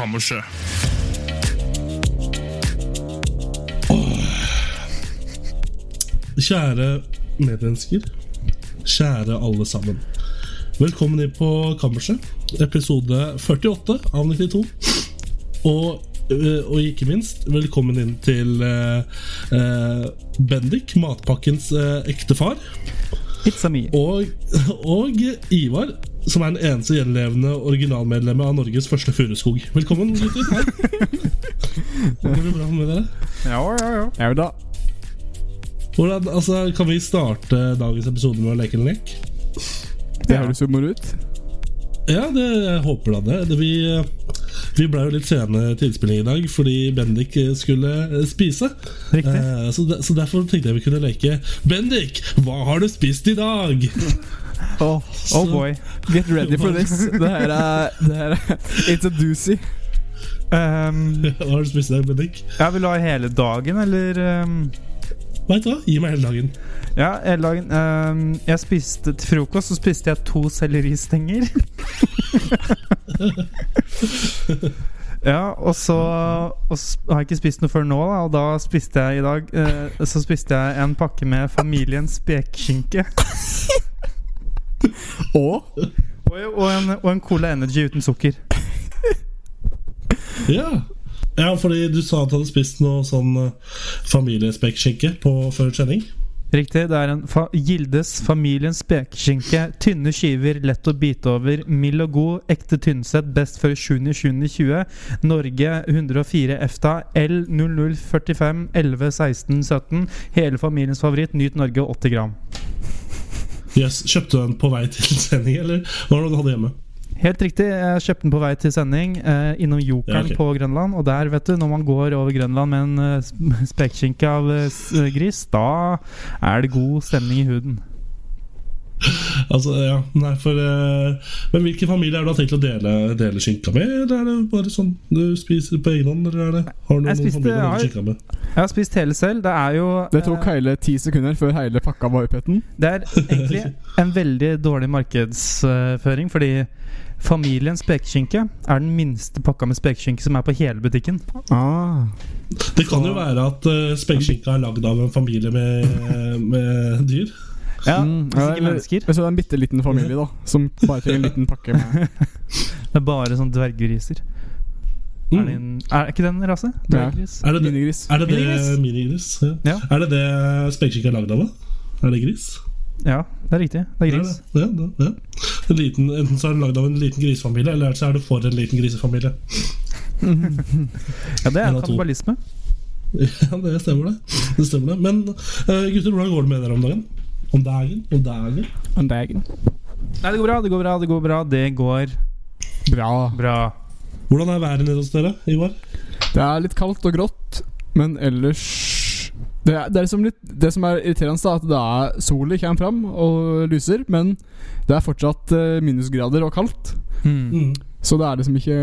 Kammerset. Kjære medmennesker. Kjære alle sammen. Velkommen inn på Kammerset. Episode 48 av 92. Og, øh, og ikke minst, velkommen inn til uh, Bendik, matpakkens uh, ektefar. It's a me. Og, og Ivar, som er den eneste gjenlevende originalmedlemmet av Norges første furuskog. Velkommen, gutter. Går det bra med dere? Ja, ja, ja. Jau da. Hvordan, altså, kan vi starte dagens episode med å leke en lek? Det høres jo moro ut. Ja, det, jeg håper da det. det vi, vi ble jo litt sene til innspilling i dag fordi Bendik skulle eh, spise. Riktig. Eh, så, de, så derfor tenkte jeg vi kunne leke Bendik, hva har du spist i dag? Oh, oh boy. Get ready for this. Det her er, det her er It's a doozy. Um, Hva har du spist i dag, Bendik? ja, vil du ha hele dagen, eller um, Vet du hva, gi meg hele dagen. Ja, hele dagen. Um, jeg spiste Til frokost så spiste jeg to selleristenger. ja, og så, og så har jeg ikke spist noe før nå, da, og da spiste jeg i dag eh, Så spiste jeg en pakke med familiens spekeskinke. Og Og, og, en, og en Cola Energy uten sukker. Ja. ja, fordi du sa at du hadde spist noe sånn uh, familiespekkskinke på før sending. Riktig. Det er en fa Gildes familiens spekeskinke. Tynne skiver, lett å bite over. Mild og god. Ekte Tynset. Best før 7.7.20. Norge 104 EFTA. L0045 11 16 17. Hele familiens favoritt. Nyt Norge 80 gram. Yes, Kjøpte du den på vei til sending, eller var det du hadde hjemme? Helt riktig. Jeg kjøpte den på vei til sending eh, innom Jokeren Ja, okay. på Grønland. Og der, vet du, når man går over Grønland med en uh, sp- spekeskinke av uh, gris, da er det god stemning i huden. Altså, ja, nei, for uh, Men hvilken familie er det du har tenkt å dele, dele skinka med? Eller er det bare sånn du spiser på egen hånd? Eller er det, har du noen spiste- familie du har skinka med? Jeg har spist hele selv. Det er jo det tok hele ti sekunder før hele pakka var oppheten. Det er egentlig en veldig dårlig markedsføring, fordi familiens spekeskinke er den minste pakka med spekeskinke som er på hele butikken. Ah. Det kan jo være at uh, spekkskinka er lagd av en familie med, med dyr. Ja, Mm, Hvis ikke mennesker. Så det er en bitte liten familie da som bare trenger en liten pakke med. Det er bare sånn dverggriser. Er, det Mm. en, er ikke det en rase? Dverggris? Er det det? Minigris. Er det det Minigris? minigris? Ja. Ja. Er det det spekeskinke er lagd av? da? Er det gris? Ja, det er riktig. Det er gris. Ja, det. ja, det. En liten, enten så er det lagd av en liten grisefamilie, eller så er det for en liten grisefamilie. Ja, det er kannibalisme. Ja, det stemmer det. det, stemmer det. Men uh, gutter, hvordan går det med dere om dagen? Om dagen? Om dagen? Om dagen. Nei, det går bra, det går bra, det går bra. Det går Bra. bra. Hvordan er været nede hos dere, Ivar? Det er litt kaldt og grått, men ellers det er, det, er liksom litt, det som er irriterende, da, at det er solen kommer fram og lyser, men det er fortsatt eh, minusgrader og kaldt. Hmm. Mm. Så det er liksom ikke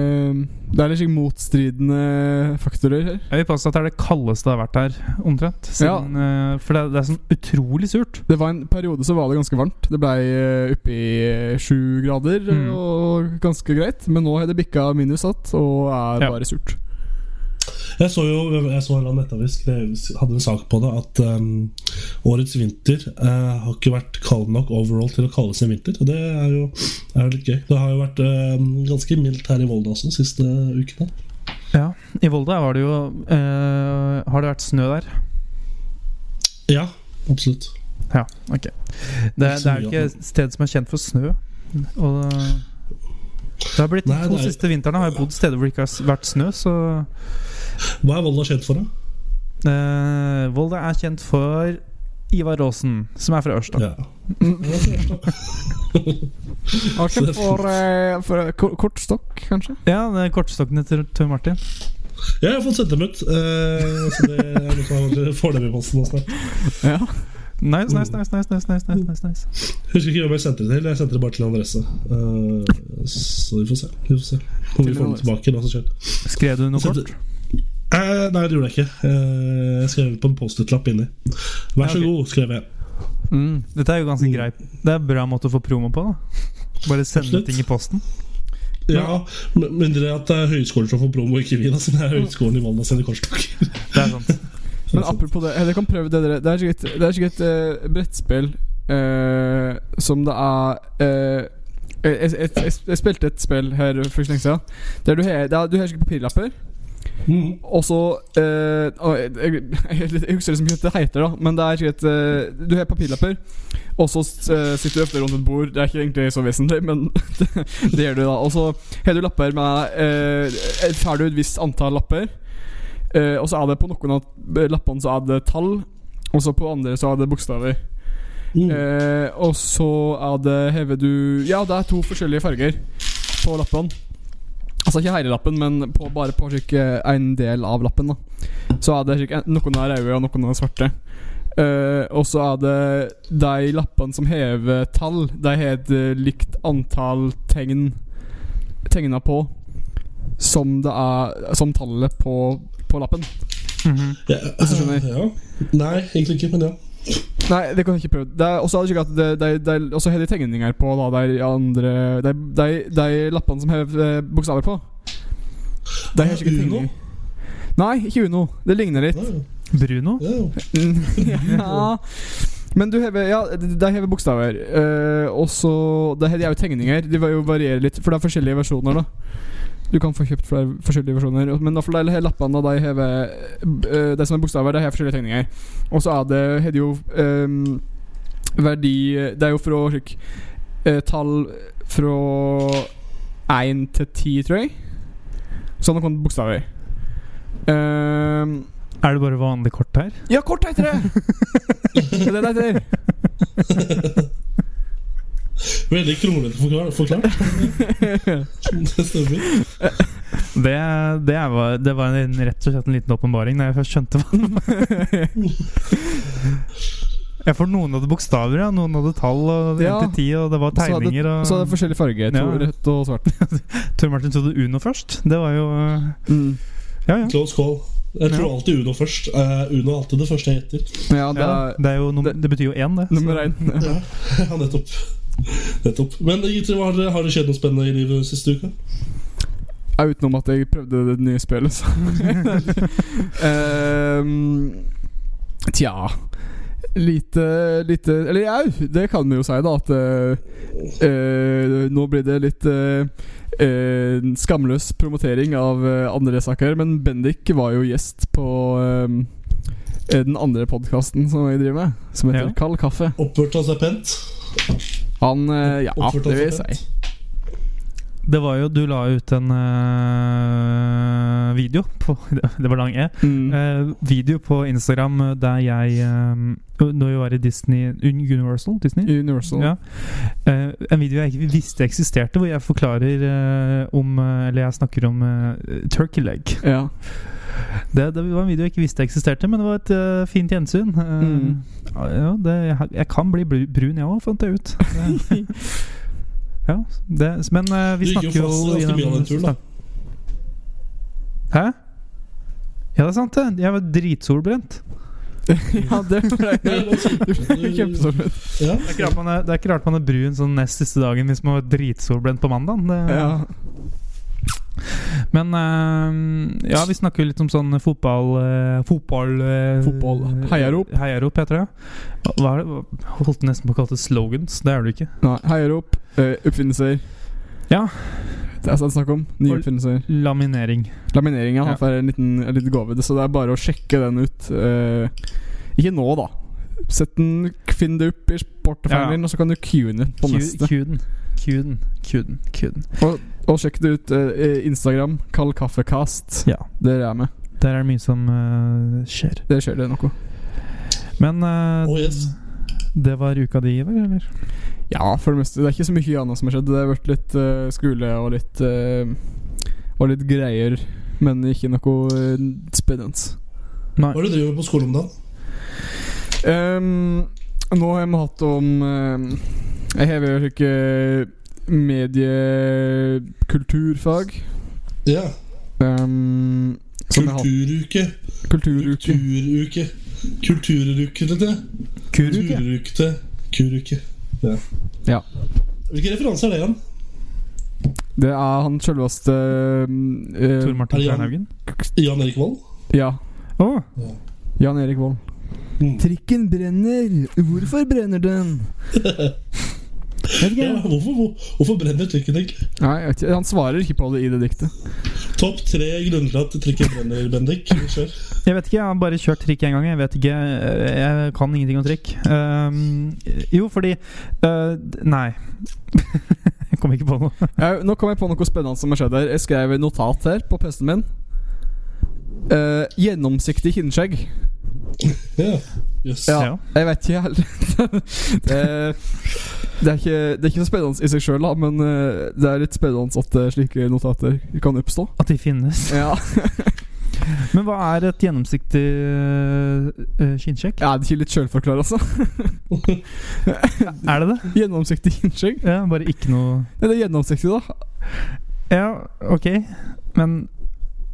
Det er liksom motstridende faktorer her. Jeg vil påstå at det er det kaldeste det har vært her, omtrent. Siden, ja. for det, det er sånn utrolig surt. Det var en periode så var det ganske varmt. Det blei uh, oppe i eh, sju grader Mm. og ganske greit. Men nå har det bikka minus igjen og er Ja. bare surt. Jeg så jo Jeg så en nettavis hadde en sak på det at um, årets vinter uh, har ikke vært kald nok overall til å kalles en vinter. Og det er jo, er litt gøy. Det har jo vært um, ganske mildt her i Volda også de siste ukene. Ja, I Volda var det jo uh, Har det vært snø der? Ja, absolutt. Ja, ok. Det, det er jo ikke et sted som er kjent for snø. Og det har blitt De to siste vintrene har jeg bodd steder hvor det ikke har vært snø, så hva er Volda kjent for, da? Uh, Volda er kjent for Ivar Aasen, som er fra Ørsta. Ja. Også for, uh, for eh, kortstokk, kanskje? Ja, det er kortstokkene til Tor Martin. Ja, jeg har fått sendt dem ut. Uh, så det er noe som får dem i posten også. Ja. Nice, nice, nice, nice, nice, nice, nice, nice. Husker ikke hvem jeg sendte det til. Jeg sendte det bare til Andresse Uh, så vi får se. Vi får se. Kommer vi får den tilbake, da, så skjer. Skrev du noe kort? Eh, nei, det gjorde jeg ikke. Eh, jeg skrev på en Post-It-lapp inni. Vær så Ja, okay. god, skrev jeg. Mm. Dette er jo ganske greit. Det er en bra måte å få promo på. da Bare sende Absolutt. ting i posten. Ja, med mindre at det er høyskolen som får promo, ikke vi. da Siden det er høyskolen i Valda sine korstak. Det er sant. Men apropos det, dere kan prøve det dere Det er sikkert, det er sikkert et brettspill uh, som det er uh, jeg, jeg, jeg, jeg spilte et spill her for ikke lenge siden. Der du har, du har sikkert papirlapper. Mm. Og så eh, jeg, jeg, jeg, husker liksom ikke hva det heter, da men det er sikkert eh, Du har papirlapper, og så eh, sitter du ofte rundt et bord. Det er ikke egentlig så vesentlig, men det, det gjør du, da. Og så har du lapper med eh, Får du et visst antall lapper, eh, og så er det på noen av lappene så er det tall, og så på andre så er det bokstaver. Mm. Eh, og så er det Hever du Ja, det er to forskjellige farger på lappen. Altså ikke hele lappen, men på, bare på ikke en del av lappen. da Så er det ikke, Noen er røde, og noen er svarte. Uh, og så er det de lappene som hever tall. De har et eh, likt antall tegn tegna på som det er Som tallet på, på lappen. Mhm. Ja, Hvis ja. Nei, egentlig ikke, men ja. Nei, det kan jeg ikke prøve. Det er også er ikke at det, det, det, Og så hele tegninger på da, de andre De, de, de lappene som har eh, bokstaver på. Det er ikke Uno? Nei, ikke Uno. Det ligner litt. Nei. Bruno? ja. Men du hever Ja, de hever bokstaver. Uh, og så De har de er jo tegninger. De var jo varierer litt, for det er forskjellige versjoner, da. Du kan få kjøpt flere forskjellige versjoner. Men da for de lappene de hever eh, De som er bokstaver, de har forskjellige tegninger. Og så er det har de jo um, verdi Det er jo fra slik uh, tall fra én til ti, tror jeg. Så noen bokstaver. Um, Er det bare vanlig kort her? ja, kort heter det! det er det det heter. Veldig kronglete forklart. forklart. Det stemmer. Det, det, var- det var en, rett og slett en liten åpenbaring da jeg først skjønte hva det var. Jeg får noen hadde bokstaver, ja. Noen hadde tall og Ja. 1 til 10, og det var Så hadde- tegninger. Så hadde det Og forskjellige farger. To, Ja. Rødt og svart. Tor Martin trodde Uno først. Det var jo uh, Mm. Ja, ja. Close call. Jeg tror Ja. alltid Uno først. Uh, Uno er alltid det første jeg heter. Ja, det ja er det, er jo det- det betyr jo én, det. nummer én. Ja, ja nettopp. Nettopp. Men gutter, har, har det skjedd noe spennende i livet siste uka? Ja, utenom at jeg prøvde det nye spillet, så um, Tja Lite, lite Eller jau, det kan vi jo si, da. At eh, eh, nå blir det litt uh, eh, skamløs promotering av eh, andre saker. Men Bendik var jo gjest på eh, den andre podkasten som jeg driver med, som heter Ja. Kald kaffe. Oppførte han seg pent? Han eh, Ja, det vil jeg si. Det var jo Du la ut en uh, video på Det var lang E. Mm. Uh, video på Instagram der jeg uh, Når vi var i Disney Universal? Disney? Universal. Ja. Uh, en video jeg ikke visste eksisterte, hvor jeg forklarer uh, om eh, Eller jeg snakker om turkey leg. Ja. Det, det var en video jeg ikke visste eksisterte, men det var et uh, fint gjensyn. Mm. ja, det, jeg, jeg kan bli brun, jeg òg, fant jeg ut. Ja, det, men vi Du gikk jo snakker jo fast ganske mye av den turen, da. Hæ? Ja, det er sant, det. Jeg var dritsolbrent. Ja, det ble kjempesolbrent. Ja. Det er ikke rart man er, det er, ikke rart man er brun sånn nest siste dagen hvis man var dritsolbrent på mandag. Det, Ja. Men eh, ja, vi snakker jo litt om sånn fotball eh, Fotball eh, Fotball. Heiarop. Heiarop, heter det. Hva- er det? Holdt nesten på å kalle det slogans. Det er det ikke. Nei, heier opp. eh, oppfinnelser. Ja. Det er snakk om. Nye oppfinnelser. Laminering. Laminering ja. Ja. for en liten, en liten gave. Så det er bare å sjekke den ut. Eh, ikke nå, da. Sett den, Finn det opp i porteføljen Ja. din, og så kan du cue den på neste. Q-den. Q-den. Q-den. Q-den. Og, og sjekk det ut. eh, Instagram. Kall kaffekast. Ja. Der er jeg med. Der er det mye som uh, skjer. Der skjer det noe. Men uh, Oh, yes. Det var uka di, Ivar? Eller? Ja, for det meste. Det er ikke så mye annet som har skjedd. Det har vært litt uh, skole og litt uh, Og litt greier, men ikke noe uh, spennende. Nei. Hva er det du driver på skolen om dagen? Um, nå har vi hatt om Jeg har jo ikke mediekulturfag. Ja. Um, jeg Kulturuke. kulturuke. Kulturuke. Kulturukete. Kuruke? Kulturukete. Kuruke. Ja. Ja. Hvilke referanser er det igjen? Det er han sjølveste um, eh, Tor Martin Er Jan Erik Vold? Ja. Å! Jan Erik Vold. Mm. Trikken brenner. Hvorfor brenner den? Ja, hvorfor, hvor, hvorfor brenner trikken egentlig? Nei, jeg vet ikke. Han svarer ikke på det i det diktet. Topp tre grunner til at trikken brenner, Bendik. Kjør. Jeg vet ikke, jeg har bare kjørt trikk én gang. Jeg vet ikke, jeg kan ingenting om trikk. Um, jo, fordi uh, Nei. jeg kom ikke på noe. Jeg, nå kom jeg på noe spennende som har skjedd her. Jeg skrev et notat her på PC-en min. Uh, gjennomsiktig kinnskjegg. Ja. Yes. Ja. Ja. Jeg vet ikke helt. det, er ikke, det er ikke så spennende i seg sjøl, men eh, det er litt spennende at eh, slike notater kan oppstå. At de finnes. Ja, Men hva er et gjennomsiktig uh, kinnsjekk? Er det ikke litt sjølforklarende, altså? Er det det? Gjennomsiktig kinnsjekk. Ja, bare ikke noe Ja, det er gjennomsiktig, da. Ja, ok. Men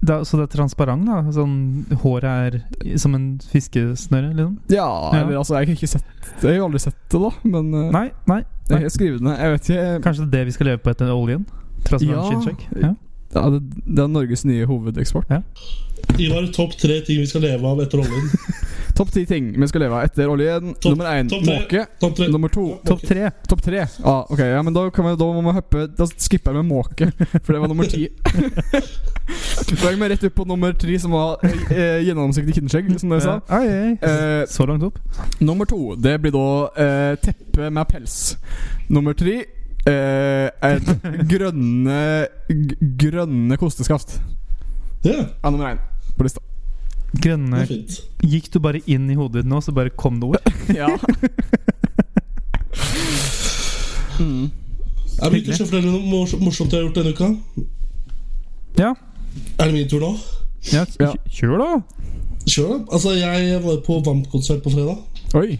da, Så det er transparent, da? Sånn håret er som en fiskesnøre, liksom? Ja, eller altså, jeg har ikke sett Jeg har aldri sett det, da, men eh, Nei, nei. jeg har skrevet ned. Jeg vet ikke Kanskje det er det vi skal leve på etter oljen? Transparent Ja. kinnsjekk? Ja. Ja, det, det er Norges nye hovedeksport. Ivar, topp tre ting vi skal leve av etter oljen. Topp ti ting vi skal leve av etter oljen. Top, Nummer én måke. Nummer to Topp tre. Topp tre. Ah, ok, ja, men da, kan vi, da må vi hoppe Da skipper jeg med måke, for det var nummer ti. Da jeg vi rett opp på nummer tre, som var eh, gjennomsiktig kinnskjegg, som dere sa. Ai, ai. Eh, Så langt opp? nummer to, det blir da eh, teppe med pels. Nummer tre eh, et grønne g Grønne kosteskaft. Ja, Er nummer én på lista. Grønne. Gikk du bare inn i hodet ditt nå, så bare kom det ord? Ja. mm. Er det ikke å fortelle noe mors- morsomt jeg har gjort denne uka? Ja. Er det min tur nå? ja. Ja. Kjør, da! Kjør, da. Altså, jeg var på Vamp-konsert på fredag. Oi.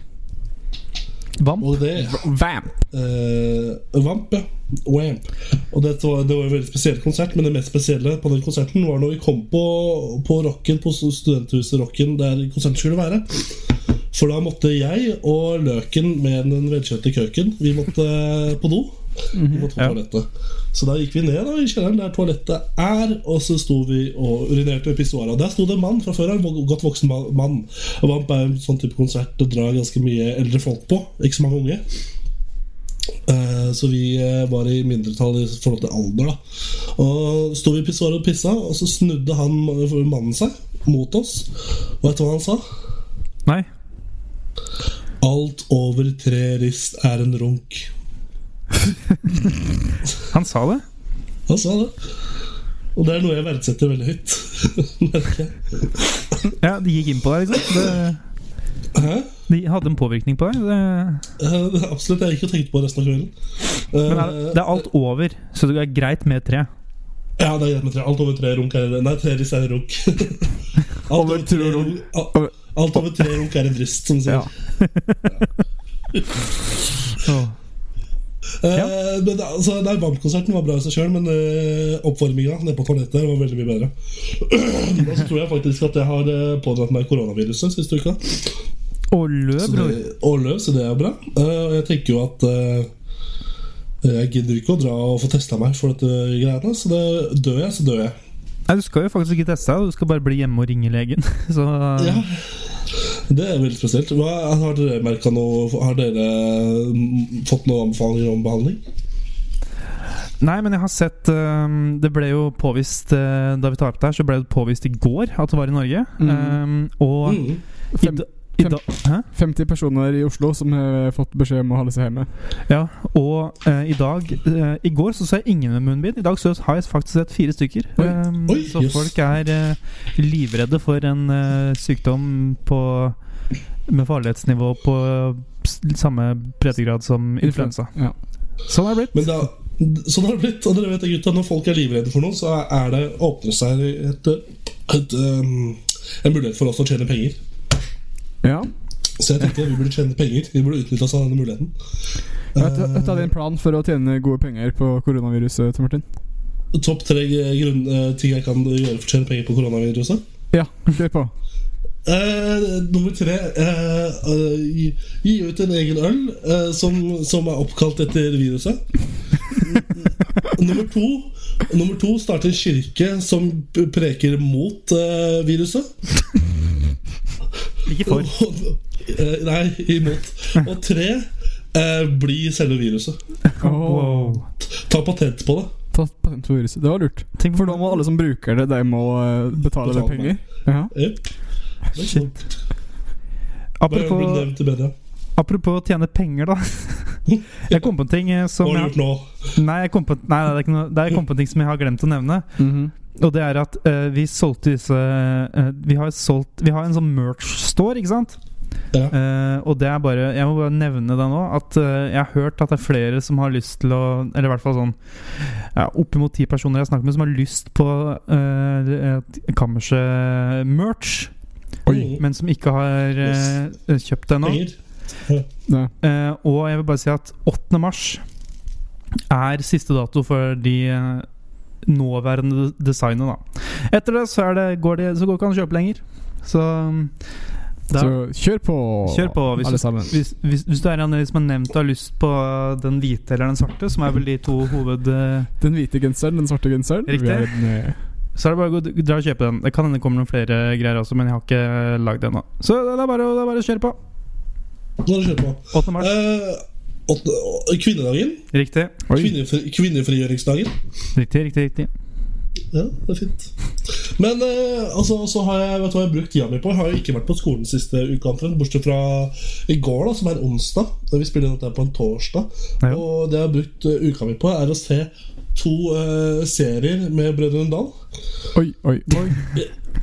Vamp. Og det Vamp. eh, Vamp, ja. Vamp. Og det var, det var en veldig spesiell konsert, men det mest spesielle på den konserten var når vi kom på, på Rocken, på studenthuset Rocken, der konserten skulle være. For da måtte jeg og Løken med den velkjente køken Vi måtte på do. Vi -hmm. Ja. toalettet. Så da gikk vi ned da, i kjelleren der toalettet er, og så sto vi og urinerte ved pissoaret. Der sto det en mann fra før av, en godt voksen mann. Og Vamp er en sånn type konsert det drar ganske mye eldre folk på, ikke så mange unge. Eh, Så vi eh, var i mindretall i forhold til alder. da Og sto vi i pissoaret og pissa, og så snudde han mannen seg mot oss. Og vet du hva han sa? Nei. Alt over tre rist er en runk. Han sa det? Han sa det. Og det er noe jeg verdsetter veldig høyt. Ja, de gikk inn på deg, liksom? Det, Hæ? de hadde en påvirkning på deg? Det, Eh, Absolutt. Jeg gikk og tenkte på resten av kvelden. men er, det, det er alt over, så det er greit med tre? Ja, det er greit med tre. Alt over tre runk er Nei, tre rist er runk. alt, over tre, runk, al- alt over tre runk er en rist, som sier. Ja. Eh, Ja. men, altså, nei, Vamp-konserten var bra i seg sjøl, men uh, oppvarminga nede på toalettet der var veldig mye bedre. Og så tror jeg faktisk at jeg har eh, pådratt meg koronaviruset siste uka. Og Så bror. og løs, så det er bra. Eh, Og jeg tenker jo at eh, jeg gidder ikke å dra og få testa meg for dette greiene. Så det, dør jeg, så dør jeg. Nei, Du skal jo faktisk ikke teste deg, du skal bare bli hjemme og ringe legen. Så Ja, Det er veldig spesielt. Hva, har dere merka noe Har dere mm, fått noen anbefalinger om behandling? Nei, men jeg har sett øhm, Det ble jo påvist øh, Da vi tar opp det her, så ble det påvist i går at det var i Norge. Mm. Um, og Mm. Fem-? 50 personer i Oslo som har fått beskjed om å holde seg hjemme. Ja, og eh, i dag eh, I går så så jeg ingen med munnbind. I dag så har jeg faktisk sett fire stykker. Oi. Øhm, Oi, så yes. folk er eh, livredde for en øh, sykdom på med farlighetsnivå på samme breddegrad som influensa. Ja. Sånn er det blitt. Men da, sånn har det blitt. Og dere vet gutta, når folk er livredde for noe, så er det åpner seg et, et, um, en mulighet for oss å tjene penger. Ja. Så jeg tenkte vi burde tjene penger. Vi burde utnytte oss av denne muligheten. Hva er din plan for å tjene gode penger på koronaviruset, Tom Martin? Topp tre grunn, eh, ting jeg kan gjøre for å tjene penger på koronaviruset. Ja, kjør på. Eh, nummer tre eh, eh, gi, gi ut en egen øl eh, som, som er oppkalt etter viruset. nummer to Nummer to starte en kirke som preker mot eh, viruset. Ikke for. Eh, nei, imot. Og tre eh, bli selve viruset. Oh. Ta patent på det. Ta patent på viruset. Det var lurt. Tenk For da må alle som bruker det, de må betale, betale det penger. Ja. Yep. Det Shit. Apropos, nevnt i media. apropos tjene penger, da. Jeg kom på en ting som Hva som har du jeg, gjort nå? Nei, jeg kom på, nei, det er ikke noe Det er jeg kom på en ting som jeg har glemt å nevne. Mhm. Og det er at uh, vi solgte disse uh, Vi har solgt Vi har en sånn merch-store, ikke sant? Ja. Uh, og det er bare Jeg må bare nevne det nå. At uh, jeg har hørt at det er flere som har lyst til å Eller i hvert fall sånn ja, Oppimot ti personer jeg har snakket med, som har lyst på uh, kammerset-merch. Mm. Men som ikke har uh, kjøpt det ennå. Ja. Eh, og jeg vil bare si at 8. mars er siste dato for de nåværende designet, Da. Etter det så, er det, går det, så går ikke an å kjøpe lenger. Så da, Så kjør på, Kjør på, hvis alle du- sammen. hvis, hvis, hvis du er en som har nevnt og har lyst på den hvite eller den svarte, som er vel de to hoved... eh, Den hvite genseren, den svarte genseren. Riktig. Vi er med. Så er det bare å dra og kjøpe den. Det kan hende kommer noen flere greier også, men jeg har ikke lagd det ennå. Så det er bare, å- det er bare å kjøre på. Nå er det på. 8. mars. Eh, å- kvinnedagen. Riktig. Kvinnefri, kvinnefrigjøringsdagen. Riktig, riktig, riktig. Ja, det er fint. Men eh, altså, så har jeg vet du hva jeg har brukt tida mi på. Jeg har jo ikke vært på skolen siste uka, omtrent, bortsett fra i går, da, som er onsdag. Da vi spiller inn dette på en torsdag. Ja. Og det jeg har brukt eh, uka mi på, er å se to eh, serier med Brødrene Dal. Oi, oi, oi.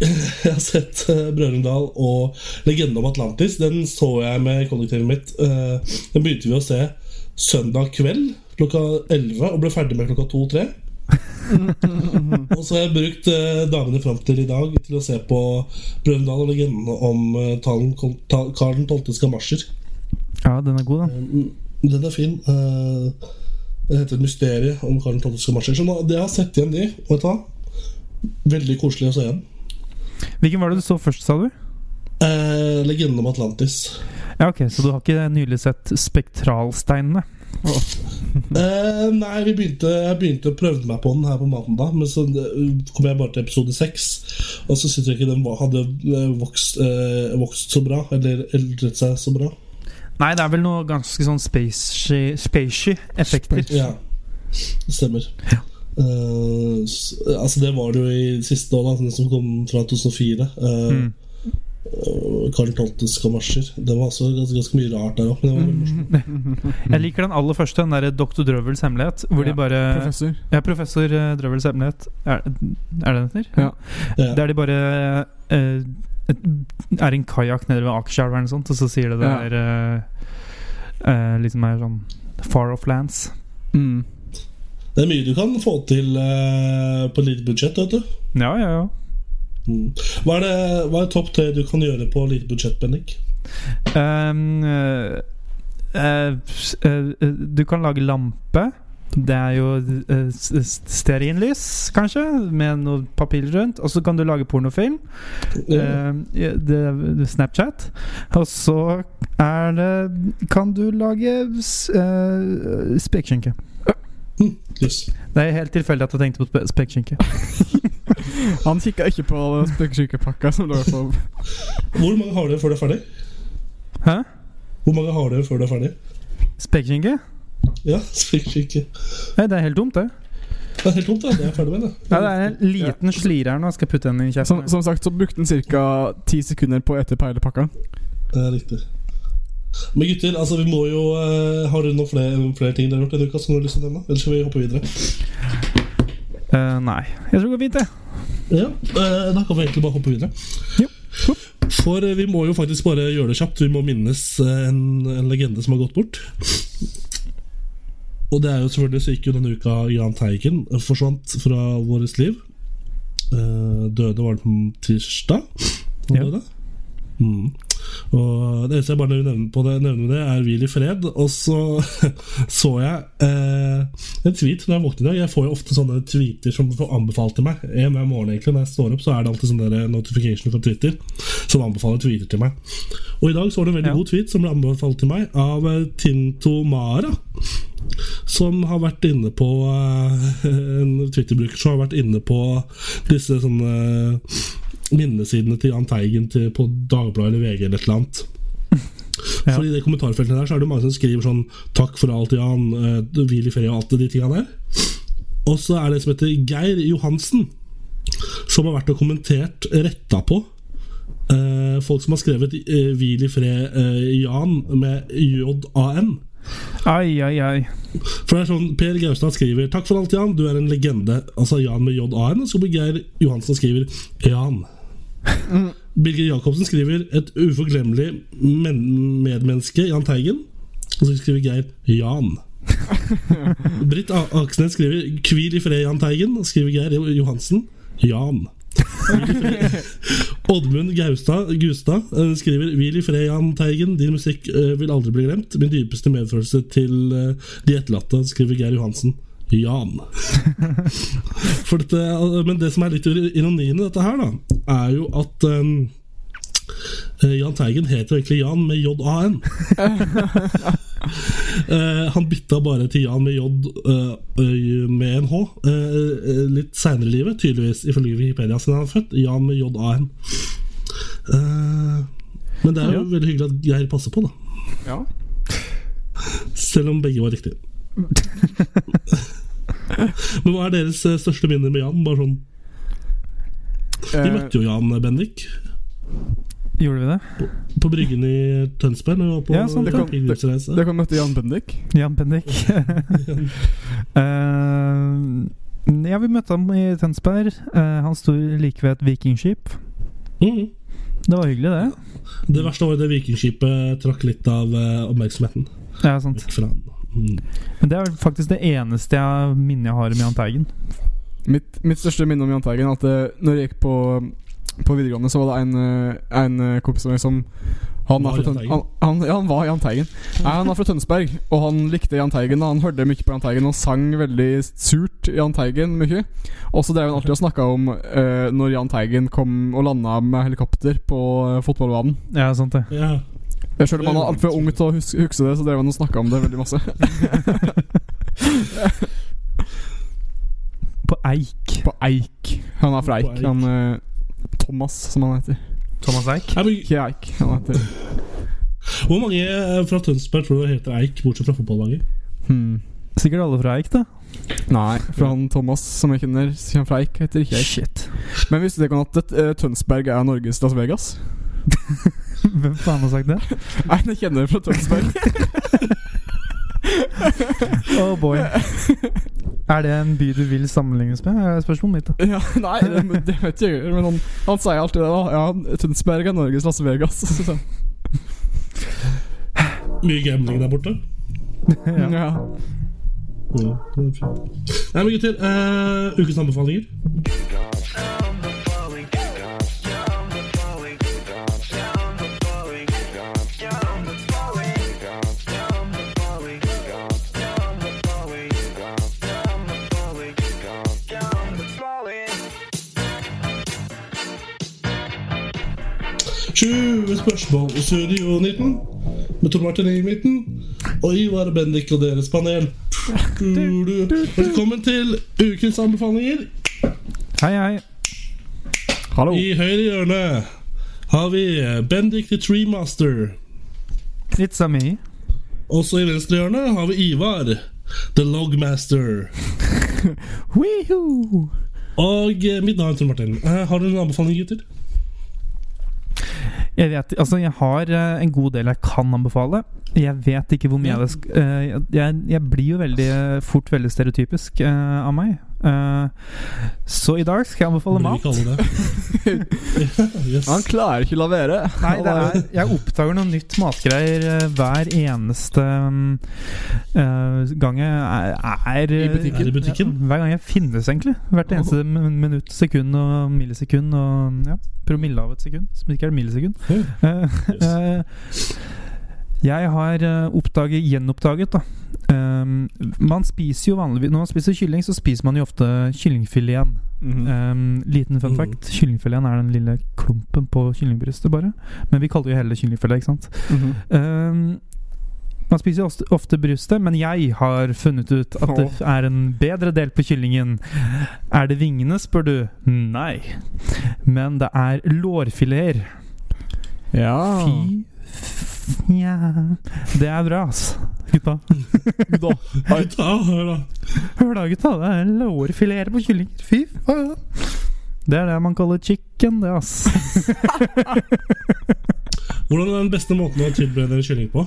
Jeg har sett uh, Brødrene Dal og Legenden om Atlantis. Den så jeg med kollektivet mitt. Eh, den begynte vi å se søndag kveld klokka 11 og ble ferdig med klokka 2-3. og så har jeg brukt eh, dagene fram til i dag til å se på Brødrene Dal og legenden om uh, talen, ta, Karl 12. skamasjer. Ja, den er god, da. Den er fin. Det heter 'Mysteriet om Karl 12. skamasjer'. Så nå, det jeg sett igjen de, og vet du hva? Veldig koselig å se igjen. Hvilken var det du så først, sa du? Eh, legenden om Atlantis. Ja, ok, Så du har ikke nylig sett Spektralsteinene? Eh, nei, vi begynte, jeg begynte å prøve meg på den her på mandag, men så eh, kom jeg bare til episode seks. Og så syntes jeg ikke den hadde eh, vokst, eh, vokst så bra, eller eldret seg så bra. Nei, det er vel noe ganske sånn spacey spacey effekter. Ja, det stemmer. Eh, s- altså Det var det jo i siste år, da, den som kom fra 2004. Uh, Mm. Karl 12.s skamasjer. Det var også ganske, ganske mye rart der òg. Jeg liker den aller første, den derre Dr. Drøvels hemmelighet. Hvor Ja, de bare Professor. Ja, professor eh, Drøvels hemmelighet. Er, er det den heter? Ja. Ja. Der de bare uh, et, er en kajakk nede ved Akerselva eller noe sånt, og så sier det der Ja. uh, eh, eh, liksom er sånn Far off lands. Mm. Det er mye du kan få til uh, på lite budsjett, vet du. Ja, ja, ja. Mm. Hva er, det, hva er topp tre du kan gjøre på lite budsjett, Bendik? Um, uh, uh, du kan lage lampe. Det er jo s- stearinlys, kanskje, med noe papir rundt. Og så kan du lage pornofilm. Ja. Uh, det, Snapchat. Og så er det Kan du lage s- eh, spekeskinke. Yes. Det er helt tilfeldig at jeg tenkte på spe- spekeskinke. Han kikka ikke på som lå på Hvor mange har dere før det er ferdig? Hæ? Hvor mange har dere før det er ferdig? Spekeskinke? Ja, Spekeskinke. Nei, det er helt dumt, det. Det er helt tomt, det. Det er ferdig med det. Ja, det er en liten slire her nå. Skal putte den i Som, kjeften? som sagt så brukte den ca. ti sekunder på å ete peilepakka. Det er riktig. Men gutter, altså vi må jo uh, Har du noen flere, flere ting dere har gjort denne uka som du har lyst til å nevne? Eller skal vi hoppe videre? Uh, nei. Jeg tror det går fint, det. Ja, uh, Da kan vi egentlig bare hoppe videre. Ja For eh, vi må jo faktisk bare gjøre det kjapt. Vi må minnes en, en legende som har gått bort. Og det er jo selvfølgelig så gikk jo denne uka Jahn Teigen forsvant fra vårt liv. Døde var det på tirsdag? Han Ja. Mm. Og Det eneste jeg bare nevner på det, nevner med det, er hvil i fred. Og så så jeg eh, en tweet når jeg våknet i dag. Jeg får jo ofte sånne tweeter som får anbefalt til meg. En hver morgen egentlig Når jeg står opp, så er det alltid sånne notifikasjoner notification fra Twitter som anbefaler tweeter til meg. Og i dag så var det en veldig Ja. god tweet som ble anbefalt til meg av eh, Tinto Mara. Som har vært inne på eh, En Twitter-bruker som har vært inne på disse sånne minnesidene til Jahn Teigen til, på Dagbladet eller VG eller et eller annet. Ja. Fordi i det kommentarfeltet der så er det mange som skriver sånn 'Takk for alt, Jan', Uh, 'Hvil i ferie' og alt de tinga der. Og så er det en som heter Geir Johansen, som har vært og kommentert retta på uh, folk som har skrevet uh, 'Hvil i fred, uh, Jan' med J-A-N. Ai, ai, ai. For det er sånn, Per Gaustad skriver 'Takk for alt, Jan. Du er en legende'. Altså Jan med J-A-N. Og så blir Geir Johansen skriver 'Jan'. Birger Jacobsen skriver 'Et uforglemmelig men medmenneske, Jahn Teigen'. Og så skriver Geir 'Jan'. Britt A- Aksnes skriver 'Hvil i fred, Jahn Teigen'. Og skriver Geir Johansen 'Jan'. Oddmund Gaustad Gustad eh, skriver 'Hvil i fred, Jahn Teigen. Din musikk eh, vil aldri bli glemt. Min dypeste medfølelse til eh, de etterlatte', skriver Geir Johansen. Jan. For dette, men det som er litt ironien i dette her, da, er jo at um, eh, Jahn Teigen heter egentlig Jan med J-A-N. Eh, han bytta bare til Jan med J eh, øy med en H eh, eh, litt seinere i livet, tydeligvis, ifølge Wikipedia, siden han er født. Jan med J-A-N. Eh, men det er jo Ja. veldig hyggelig at Geir passer på, da. Ja. Selv om begge var riktige. Men hva er deres eh, største minner med Jan? Bare sånn Vi Eh, møtte jo Jan Bendik Gjorde vi det? på Bryggen i Tønsberg når vi var på Ja, sånn, det. pilegrimsreise. dere kan møte Jan Bendik. Jan Bendik. uh, ja, vi møtte ham i Tønsberg. Uh, han sto like ved et vikingskip. Mm. Det var hyggelig, det. Det verste var jo det vikingskipet trakk litt av uh, oppmerksomheten Ja, sant. vekk fra han. Men det er faktisk det eneste jeg minnet jeg har om Jahn Teigen. Mitt, mitt største minne om Jahn Teigen er at det, når jeg gikk på, på videregående, så var det en, eh, en eh, kompis av meg som han, Var er fra Tøn- han, han, ja, han var Jahn Teigen. Nei, han er fra Tønsberg, og han likte Jahn Teigen. Han hørte mye på Jahn Teigen og sang veldig surt Jahn Teigen mye. Og så drev han alltid og snakka om uh, når Jahn Teigen kom og landa med helikopter på uh, fotballbanen. Ja, sant det. Ja. Selv om han er altfor ung til å huske, huske det, så drev han og snakka om det veldig masse. På Eik. På Eik. Han er fra På Eik. Eik. Han eh, Thomas, som han heter. Thomas Eik. Nei, men, Ikke Eik. Han heter hvor mange eh, fra Tønsberg tror du heter Eik, bortsett fra fotballaget? hmm. Sikkert alle fra Eik, da. Nei, for han Thomas som jeg kjenner, kommer fra Eik, heter ikke Eik. Shit. Men visste dere at eh, Tønsberg er Norges Las Vegas? Hvem faen har sagt det? Nei, jeg kjenner det fra Tønsberg. Oh boy. Er det en by du vil sammenlignes med? Er spørsmålet mitt. da ja, nei, det, det vet jeg ikke. Men han, han sier alltid det. da Ja, Tønsberg er Norges Las Vegas. Så, Mye gambling der borte? ja. ja. Ja. Nei, men gutter, Uh, ukens anbefalinger. Tjue spørsmål i Studio 19 med Tor Martin i midten og Ivar Bendik og deres panel. Velkommen til ukens anbefalinger. Hei, hei. Hallo. I høyre hjørne har vi Bendik the Treemaster. It's a me. Også i venstre hjørne har vi Ivar the Logmaster. Og mitt navn er Tor Martin. Eh, har du noen anbefalinger, gutter? Jeg vet, altså jeg har eh, en god del jeg kan anbefale. Jeg vet ikke hvor mye eh, jeg, jeg blir jo veldig fort veldig stereotypisk eh, av meg. Eh, så i dag skal jeg anbefale mat. yes. Han klarer ikke å la være. Nei, det er, jeg oppdager noe nytt matgreier eh, hver eneste eh, gang jeg er, er I butikken? Er i butikken? Ja, hver gang jeg finnes, egentlig. Hvert eneste min- minutt, sekund og millisekund og ja, promille av et sekund. Som ikke er et millisekund. Eh, eh, jeg har eh, oppdaget, gjenoppdaget, da. Um, man spiser jo vanligvis Når man spiser kylling, så spiser man jo ofte kyllingfileten. Mhm. Um, liten fun Mm. fact. Kyllingfileten er den lille klumpen på kyllingbrystet, bare. Men vi kaller jo hele kyllingfilet, ikke sant. Mhm. Um, man spiser jo ofte, ofte brystet, men jeg har funnet ut at det er en bedre del på kyllingen. Er det vingene, spør du? Nei. Men det er lårfileter. Ja. Fy ja. Det er bra, ass. Gutta. Da. Gutta, hør da. Hør da, gutta. Det er lårfileter på kylling. Fy faen. Det er det man kaller chicken, det, ass. Hvordan er den beste måten å tilberede kylling på?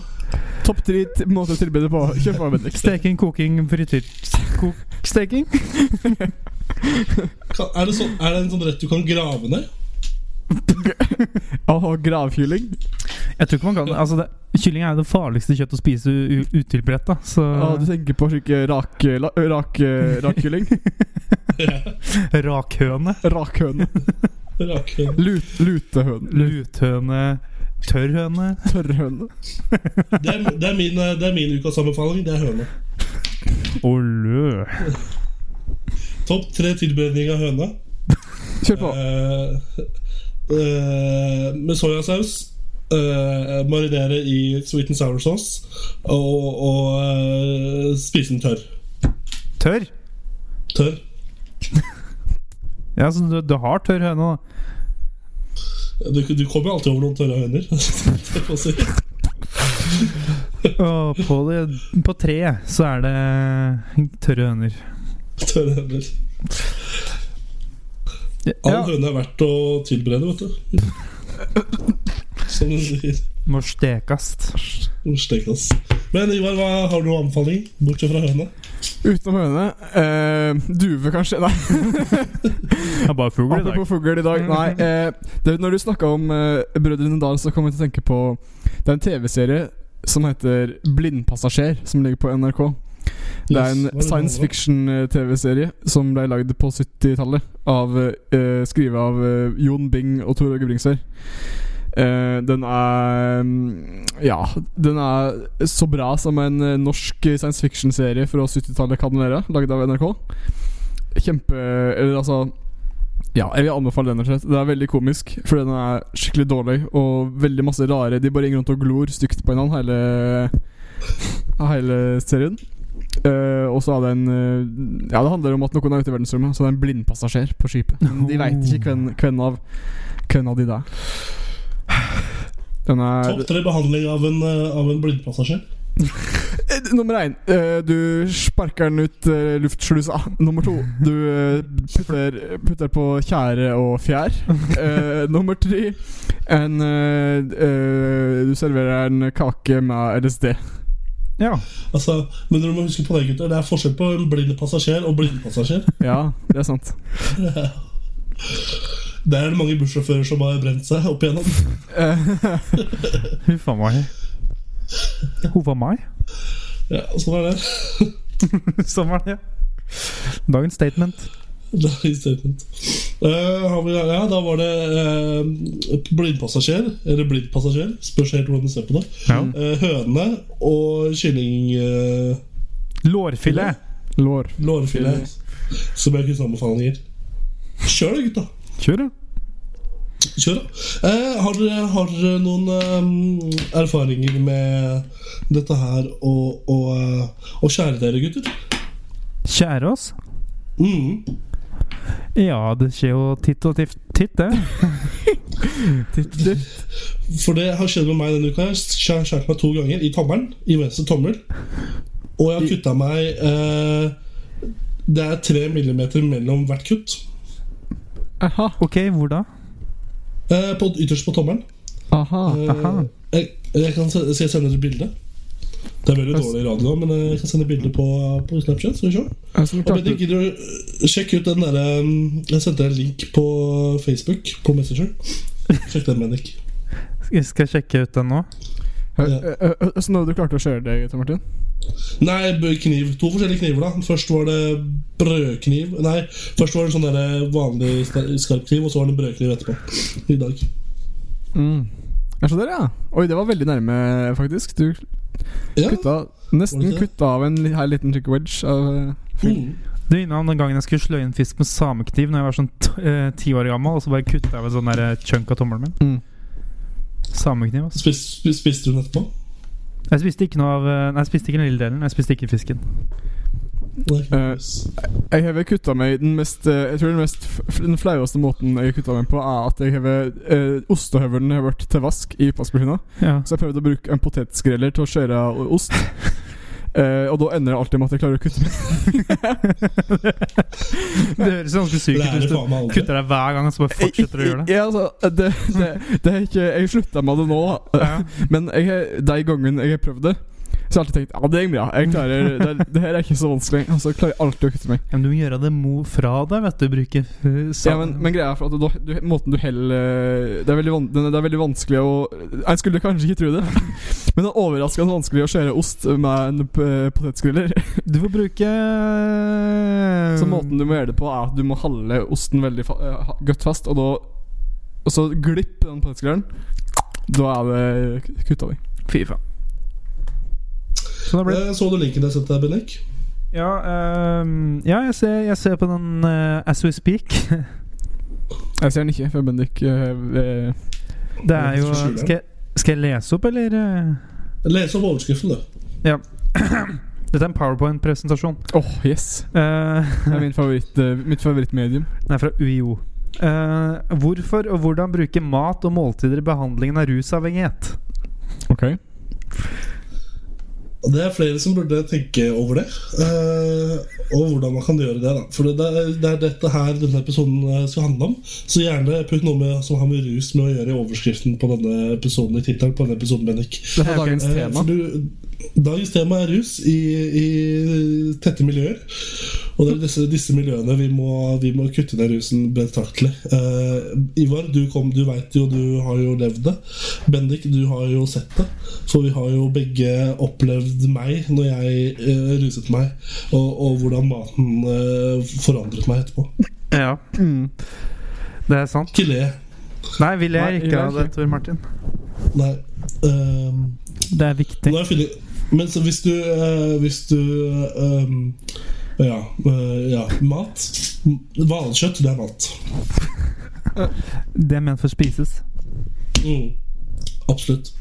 Topp tre måte måter å tilberede på. Kjør på, Bendik. Steking, koking, frityr. Kok steking? Er, det sånn, er det en sånn rett du kan grave ned? Å, gravkylling. Jeg tror ikke man kan altså det, Kylling er jo det farligste kjøttet å spise u- utilberedt, da. Du tenker på slike rak, la, rak, rakkylling? rakhøne. Rakhøne. Rake. Lut, lutehøne. Luthøne. Tørrhøne. Tørrhøne. Det er, det, er min, det er min ukas anbefaling. Det er høne. Olø. Topp tre tilberedning av høne. Kjør på. Uh, uh, med soyasaus. Eh, marinere i sweet and sour sauce. Og, og uh, spise den tørr. Tørr? Tørr. Ja, så du, du har tørr høne, da. Du, du kommer jo alltid over noen tørre høner. Og på, det, på treet så er det tørre høner. tørre høner. All Ja, høne er verdt å tilberede, vet du. Som du sier. må stekast. Stekes. Men Ivar, hva har du noen anbefaling? Bortsett fra høne? Utenom høne eh, Duve, kanskje? Nei. Det er bare fugl i dag. Apropos fugl i dag. Nei, eh, det, når du snakka om eh, Brødrene Dal, så kom jeg til å tenke på Det er en TV-serie som heter Blindpassasjer, som ligger på NRK. Det er en science fiction-TV-serie som ble lagd på 70-tallet. Av eh, Skrevet av uh, Jon Bing og Tor Åge Bringsvær. Eh, den er mm, Ja, den er så bra som en eh, norsk science fiction-serie fra 70-tallet kan være. laget av NRK. Kjempe Eller altså ja, jeg vil anbefale den. Det er veldig komisk, for den er skikkelig dårlig. Og veldig masse rare De bare går rundt og glor stygt på hverandre hele, hele serien. Uh, og så er det en uh, Ja, det handler om at noen er ute i verdensrommet. Så det er en blindpassasjer på skipet. De veit ikke hvem, hvem, av, hvem av de det er. Den er Topp tre behandling av en, eh, av en blindpassasjer. Eh, Nummer én, eh, du sparker den ut luftslusa. Nummer to, du putter, putter på tjære og fjær. Eh, nummer tre, en Du serverer en kake med LSD. Ja. Altså, men dere må huske på det, gutter. Det er forskjell på en blind passasjer og blindpassasjer. Ja, det er sant. Det er det mange bussjåfører som har brent seg opp igjennom. Huffa Huff a meg. Huff a meg? Ja, sånn er det. Sånn var det. Dagens statement. Det er statement. Uh, vi, ja, da var det uh, blindpassasjer, eller blindpassasjer, spørs helt hvordan du ser på det. Ja. Uh, høne og kylling Lårfilet. lår. lårfilet. Som jeg kunne anbefalinger. Kjør da, gutta. Kjør, ja. Kjør da. Eh, har, dere, noen eh, erfaringer med dette her og, og, og kjære dere, gutter? Kjære oss. Mm. Ja, det skjer jo titt og tift, titt det. Titt, titt. For det har skjedd med meg denne uka. Jeg har skåret meg to ganger i tommelen. I venstre tommel. Og jeg har kutta meg eh, Det er tre millimeter mellom hvert kutt. Aha. Ok, hvor da? Eh, på, ytterst på tommelen. Aha. Eh, Aha. jeg, jeg kan se, skal jeg sende et bilde. Det er veldig dårlig radio, men jeg kan sende bilde på, på Snapchat. Skal vi se. Og klarte- gidder du øh, sjekke ut den derre um, Jeg sendte en link på Facebook, på Messenger. Sjekk den, Bendik. Jeg sjekke ut den nå. Hø- hø- Hvordan var det du klart å skjøre det, Tor Martin? Nei, kniv. To forskjellige kniver. da Først var det brødkniv. Nei, først var det sånn der vanlig skarp kniv, og så var det brødkniv etterpå. I dag. Mm. Jeg skjønner, ja. Oi, det var veldig nærme, faktisk. Du Ja. kutta nesten det det? kutta av en her liten trick wedge av eh. Mm. Det minner om den gangen jeg skulle slå inn fisk med samekniv Når jeg var sånn eh, ti år gammel, og så bare kutta jeg av en sånn chunk av tommelen min. Mm. Samekniv, altså. Spis, spis, spiste du den etterpå? Jeg spiste ikke noe av eh, Nei, jeg spiste ikke den lille delen. Jeg spiste ikke fisken. Eh, Jeg har kutta meg den mest eh, Jeg tror den mest Den flaueste måten jeg har kutta meg på, er at jeg har uh, ostehøvelen har vært til vask i oppvaskmaskina. Ja. Så jeg prøvde å bruke en potetskreller til å skjære ost. Eh, og da ender det alltid med at jeg klarer å kutte meg. det høres ganske sykt ut hvis du kutter deg hver gang og så bare fortsetter å gjøre det. Ja, altså, det, det, det er ikke Jeg slutta med det nå, da. Ja. Men jeg, de gangene jeg har prøvd det, så har alltid tenkt Ja, det går bra. Jeg klarer det, det her er ikke så vanskelig. Og så klarer jeg alltid å kutte meg. Ja, men du må gjøre det mo fra deg, vet du. Bruke Ja, men, men greia er for at du, du, måten du heller det er, veldig van, det er veldig vanskelig å En skulle kanskje ikke tro det, men det er overraskende vanskelig å skjære ost med en potetskriller. Du får bruke Så måten du må gjøre det på, er at du må halve osten veldig fa eh, godt fast, og da Og så glipp den potetskrilleren. Da er det kutta di. Fy faen. Sånn det ble. Eh, Så du linken jeg sendte deg, Bendik? Ja, um, ja jeg, ser, jeg ser på den uh, as we speak. Jeg ser den ikke, for Bendik uh, eh, Det er jo Skal jeg, skal jeg lese opp, eller? Lese Les opp overskriften, du. Ja. Dette er en powerpoint-presentasjon. Åh, yes! uh, Det er min favoritt, mitt favorittmedium. Den er fra UiO. Uh, hvorfor og hvordan bruke mat og måltider i behandlingen av rusavhengighet? Ok Det er flere som burde tenke over det, eh, og hvordan man kan gjøre det. da For det er, det er dette her denne episoden eh, skal handle om. Så gjerne putt noe med, som har med rus med å gjøre i overskriften på denne episoden. I tittelen på denne episoden, Bennik. Det er dagens Eh, tema. For du, dagens tema er rus i, i tette miljøer. Og det er disse, disse miljøene vi må, vi må kutte ned rusen betraktelig. Uh, Ivar, du, kom, du vet jo, du har jo levd det. Bendik, du har jo sett det. For vi har jo begge opplevd meg når jeg uh, ruset meg, og, og hvordan maten uh, forandret meg etterpå. Ja. Mm. Det er sant. Ikke le. Nei, vi ler ikke av det. Tor Martin. Nei. ehm, Det er viktig. Nå har jeg funnet Men så hvis du uh, Hvis du ehm, ja, uh, ja. Mat. Hvalkjøtt, det er mat. Det er ment for å spises. Mm. Absolutt.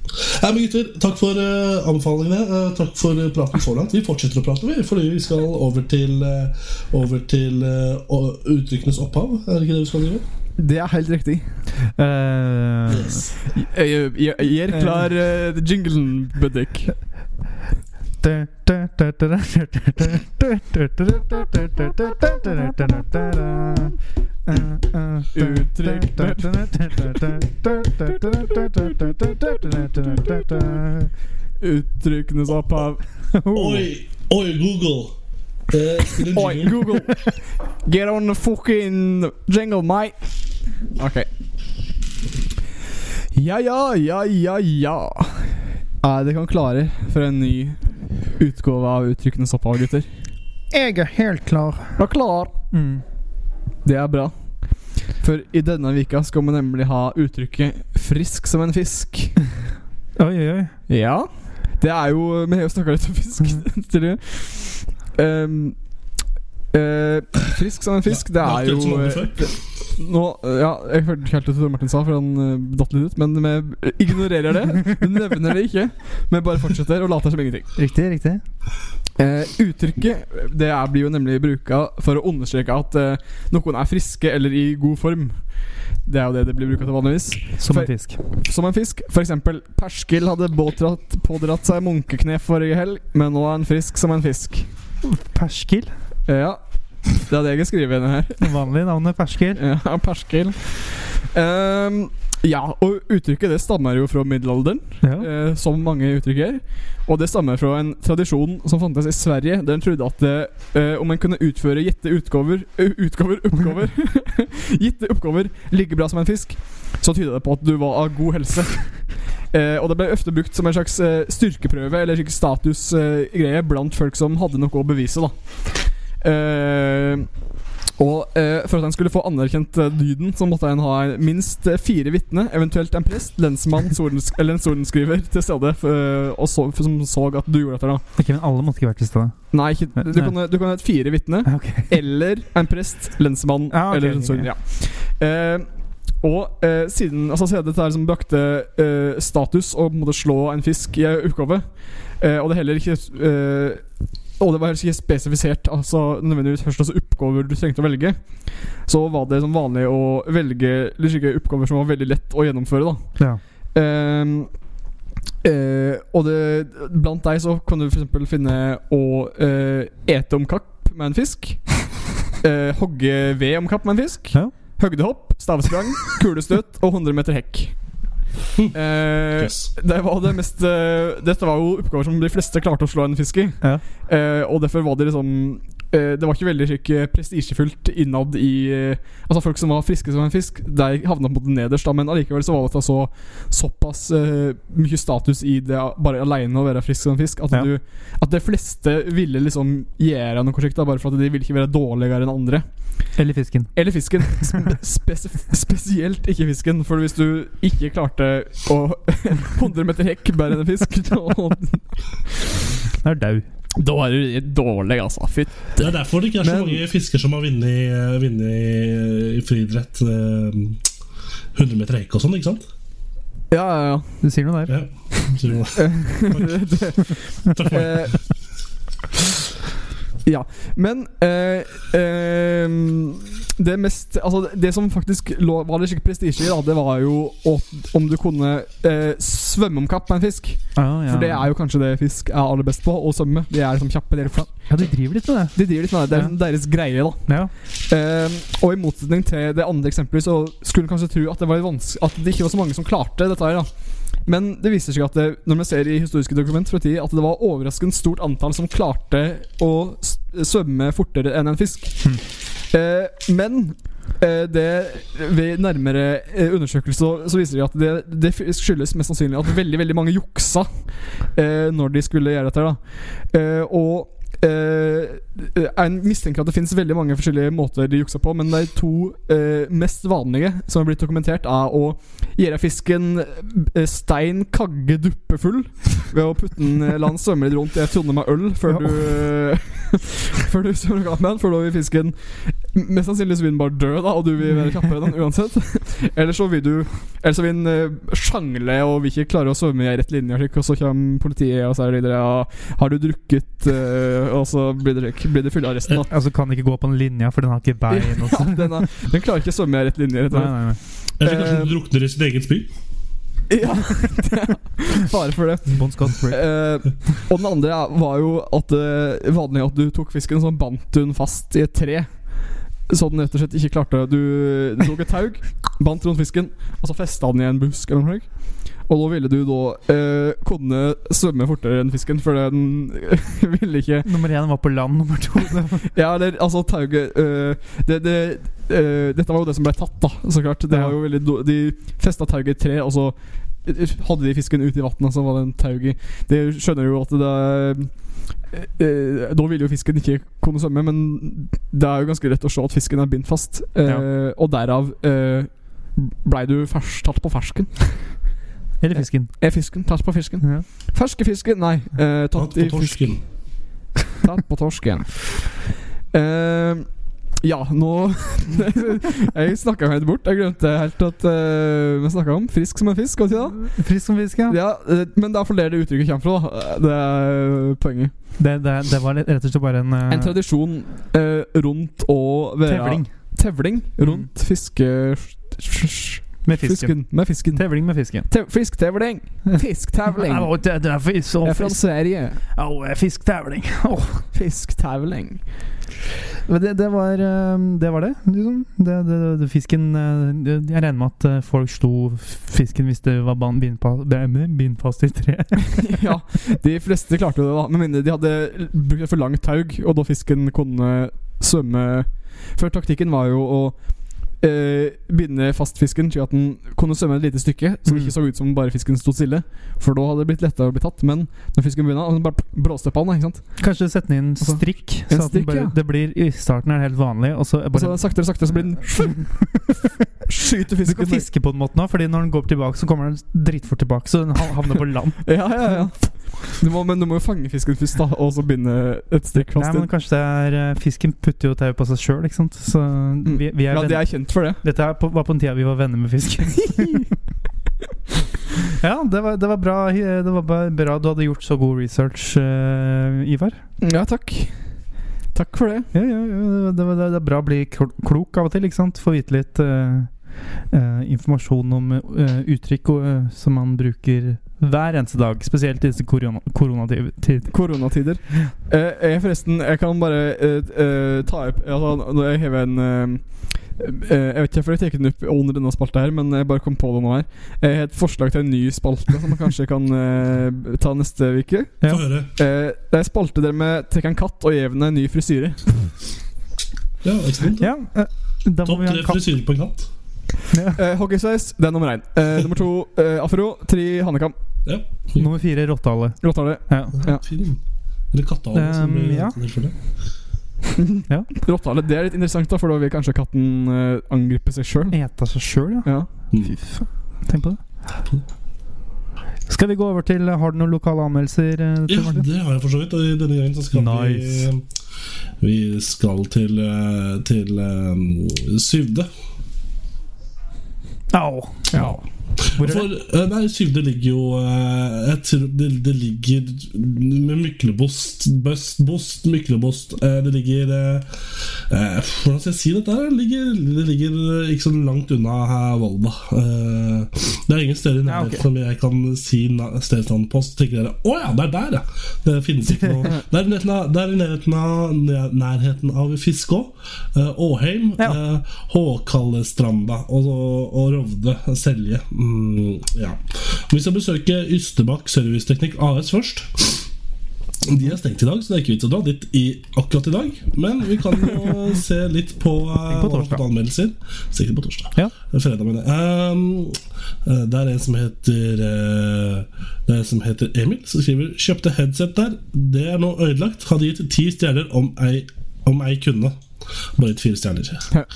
Nei, men gutter, takk for uh, anbefalingene. Uh, takk for praten så langt. Vi fortsetter å prate, vi, fordi vi skal over til uh, Over til uttrykkenes opphav. Er det ikke det vi skal gjøre? Det er helt riktig. Uh, Jeg, Gjør klar uh, jinglen, Bendik. Uttrykkenes opphav. Oi, oi, Google. Uh, Oi. Google! Get on the fucking jingle, mate! Ok. Ja, ja, ja, ja, ja. Nei, det kan klare for en ny utgave av uttrykkene opphav, gutter? Jeg er helt klar. Er klar? Mm. Det er bra. For i denne vika skal vi nemlig ha uttrykket 'frisk som en fisk'. Oi, oi, oi. Ja. Det er jo Vi har jo snakka litt om fisk tidligere. Um, eh, frisk som en fisk, det er jo eh. Nå, ja, Jeg hørte ikke helt det Tor Martin sa, for han uh, datt litt ut. Men vi ignorerer det. Vi nevner det ikke. Vi bare fortsetter og later som ingenting. Riktig, riktig. Eh, uttrykket Det er, blir jo nemlig bruka for å understreke at eh, noen er friske eller i god form. Det er jo det det blir bruka til vanligvis. Som en For- fisk. Som en fisk. For eksempel Perskil hadde båtratt, pådratt seg munkekne forrige helg, men nå er han frisk som en fisk. Perskil. Eh, Ja, det er det jeg ikke skrevet ned her. Det vanlige navnet Perskil. Ja, Perskil. Um, Ja, og uttrykket det stammer jo fra middelalderen, Ja. eh, som mange uttrykk gjør. Og det stammer fra en tradisjon som fantes i Sverige, der en trodde at eh, om en kunne utføre gitte utgaver Utgaver, oppgaver Gitte oppgaver like bra som en fisk, så tyder det på at du var av god helse. Eh, og det ble ofte brukt som en slags eh, styrkeprøve eller slik statusgreie blant folk som hadde noe å bevise. da Eh, og eh, for at en skulle få anerkjent eh, dyden, så måtte en ha minst eh, fire vitner, eventuelt en prest, lensmann eller en sorenskriver til stede, eh, og så, som så at du gjorde dette. da Ikke, men alle måtte ikke vært til stede. Nei, ikke, du, Nei. kan, du kan ha et fire vitner, okay. eller en prest, lensmann Ja, okay, eller en sorenskriver. Ja. Eh, og eh, siden altså, siden dette her som brakte eh, status å slå en fisk i oppgave, eh, og det heller ikke eh, og det var helt ikke spesifisert altså nødvendigvis først altså oppgaver du trengte å velge. Så var det som vanlig å velge slike oppgaver som var veldig lett å gjennomføre. da Ja. um, uh, Og det, blant deg så kan du f.eks. finne å uh, ete om kapp med en fisk. uh, hogge ved om kapp med en fisk. Ja. Høgdehopp, stavsprang, kulestøt og 100 meter hekk. Eh, Yes. det var det mest eh, Dette var jo oppgaver som de fleste klarte å slå en fisk i. Ja. Eh, og derfor var det liksom Det var ikke veldig eh, prestisjefullt innad i eh, Altså Folk som var friske som en fisk, de havna på det nederst, da, men allikevel så var det så såpass uh, mye status i det bare aleine å være frisk som en fisk, at, Ja. du, at de fleste ville liksom gjøre noe slikt, bare for at de ville ikke være dårligere enn andre. Eller fisken. Eller fisken. Spe spesielt ikke fisken, for hvis du ikke klarte å 100 meter hekk bære en fisk, da, er du dau. Da er du dårlig, altså. Fytt. Det er derfor det ikke er så mange fisker som har vunnet vunnet i, i friidrett. eh, 100 meter hekk og sånn, ikke sant? Ja, ja, ja. Du sier noe der. Ja. Sier noe det? det, Takk for det. eh, ja, men eh, eh, Det mest Altså, det som faktisk lå, var det skikkelig prestisje i, da, det var jo om du kunne eh, svømme om kapp med en fisk. Ah, ja. For det er jo kanskje det fisk er aller best på, å svømme. De er liksom kjappe. De, er fra- Ja, de driver litt med det. de driver litt med det. Det er Ja. deres greie, da. Ja. Eh, og i motsetning til det andre eksempelet, så skulle en kanskje tro at det, var vans at det ikke var så mange som klarte dette her. da Men det viser seg at det, når man ser i historiske dokument fra tid, at det var overraskende stort antall som klarte å svømme fortere enn en fisk. Hmm. Eh, men eh, det ved nærmere eh, undersøkelse så, viser det at det, det skyldes mest sannsynlig at veldig veldig mange juksa eh, når de skulle gjøre dette. da. Eh, Og eh, Jeg mistenker at det finnes veldig mange forskjellige måter de juksa på, men de to eh, mest vanlige som har blitt dokumentert, er å gjøre fisken stein kagge duppefull ved å putte den la den svømme litt rundt. I ei med øl før du Før du svømmer med den, før du vil fisken mest sannsynligvis vil den bare dø, da, og du vil være kjappere enn den uansett. Eller så vil du Eller så vil den uh, sjangle og vil ikke klare å svømme i rett linje, og så kommer politiet og sier videre ja, 'Har du drukket?' Uh, og så blir det, blir det fyllearresten, da. Altså kan ikke gå på en linje, for den har ikke bein. Ja, den, er, den klarer ikke å svømme i rett linje. Rett og Nei, nei, nei. Eller kanskje Eh, du drukner i sitt eget spy? Ja, det er fare for det. Bon Scott Free. Eh, og den andre var jo at det vanlig at du tok fisken, så bandt du den fast i et tre. Så den rett og slett ikke klarte Du, du tok et taug, bandt rundt fisken, og så festa den i en busk. eller noe. Og da ville du da eh, kunne svømme fortere enn fisken, for den ville ikke Nummer én var på land, nummer to Ja, eller altså tauget eh, det, det, eh, Dette var jo det som ble tatt, da. Så klart Det var jo veldig do- De festa tauget i tre, og så hadde de fisken ute i vannet, så var det en taug i. Det skjønner jo at det øh, øh, Da ville jo fisken ikke kunne svømme, men det er jo ganske lett å se at fisken er bindt fast. øh, Ja. Og derav øh, blei du fers, tatt på fersken. Eller fisken. Er fisken tatt på fisken? Ja. Ferske fisken? Nei. øh, Tatt tatt på torsken. Tatt på torsken. Eh, ja, nå Jeg snakka helt bort. Jeg glemte helt at uh, vi snakka om frisk som en fisk. Ikke det? Frisk som fisk, ja. Ja, eh, men det er for det det uttrykket kommer fra. da. Det er poenget. Det, det, det var litt- rett og slett bare en, uh, En tradisjon uh, rundt å være tevling Tevling rundt fiske... med fisken. Fisken. Med fisken. Tevling med fisken. Te fisktevling. Fisktevling. Det, det er fisk, Jeg er fra Sverige. Å, fisktevling. Oh. Fisktevling. Det, det, var, eh, det var det, liksom. Det, det, det, fisken eh, det, Jeg regner med at eh, folk sto fisken hvis det var ban- bindpa- bind fast i tre. ja, de fleste klarte det, da. Med mindre de hadde brukt for langt taug, og da fisken kunne svømme Før taktikken var jo å eh, binde fast fisken slik at den kunne svømme et lite stykke, så det Mm. ikke så ut som bare fisken sto stille. For da hadde det blitt lettere å bli tatt. Men når fisken begynner, og den bare bråste på den, ikke sant Kanskje sette den inn en Altså, strikk. en så at strikk, bare, ja. det blir I starten er det helt vanlig, og så Og bare så saktere, saktere, så blir den Skyter fisken. Du kan fiske på den måten òg, Fordi når den går tilbake, så kommer den dritfort tilbake. Så den ha- havner på land. Ja, ja, ja. Du må, men du må jo fange fisken først, da, og så binde et strikk Nei, fast men kanskje det er eh, Fisken putter jo tau på seg sjøl, ikke sant. Så vi, vi er Ja, det er kjent for det. Dette på, var på en tida vi var venner med fisken. ja, det var, det var bra. Det var bra du hadde gjort så god research, eh, Ivar. Ja, takk. Takk for det. Ja, ja, ja det, det, det er bra å bli klok av og til, ikke sant? Få vite litt eh, eh, informasjon om eh, uttrykk og, eh, som man bruker hver eneste dag. Spesielt i disse korona koronatider. Koronatider. Eh, jeg forresten Jeg kan bare ta opp altså, Når jeg hever en Jeg vet ikke hvorfor jeg tar den opp under denne spalta her, men jeg bare kom på det nå her. Jeg har et forslag til en ny spalte som man kanskje kan uh, ta neste uke. Ja. Uh. Eh, det er spalte der vi trekker en katt og gir den en ny frisyre. Ja, excellent. Ja, Topp tre en frisyrer på en katt. Ja. Eh, Hockeysveis, det er nummer én. Uh, nummer to uh, afro. Tre hannekam. Ja. Nummer fire rottehale. Rottehale. Ja. Ja. Fin. Eller kattehale, som Um, blir ja. det. Rottehale, Det er litt interessant, da for da vil kanskje katten angripe seg sjøl. Eta seg sjøl, ja. Ja. Mm. Fy faen. Tenk på det. Skal vi gå over til Har du noen lokale anmeldelser? til Ja, Martin? det har jeg for så vidt. Og denne gangen så skal Nice. vi Vi skal til, til um, Syvde. Au. Ja. Hvor er For, det? eh, nei, Syvde ligger jo eh, Jeg tror det, det ligger med Myklebost Bøst, Bost, Myklebost eh, Det ligger eh, eh, Hvordan skal jeg si dette? Det ligger, det ligger eh, ikke så langt unna her Volda. Eh, det er ingen steder i Ja, nærheten ok. som jeg kan si. Så tenker dere å ja, det er der, ja! Det finnes ikke noe Det er, i nærheten av- det i nærheten av, Fiskå, eh, Åheim, Ja. eh, Håkallestranda og, og Rovde, Selje. Mm, ja. Vi skal besøke Ystebakk Serviceteknikk AS først. De er stengt i dag, så det er ikke vits å dra dit i, akkurat i dag. Men vi kan jo se litt på, på torsdag. anmeldelser. Sikkert på torsdag. Ja. Fredag, mener jeg. Um, eh, det er en som heter eh, Det er en som heter Emil, som skriver 'Kjøpte headset der. Det er nå ødelagt. Hadde gitt ti stjerner om ei, om ei kunne'. Bare gitt fire stjerner.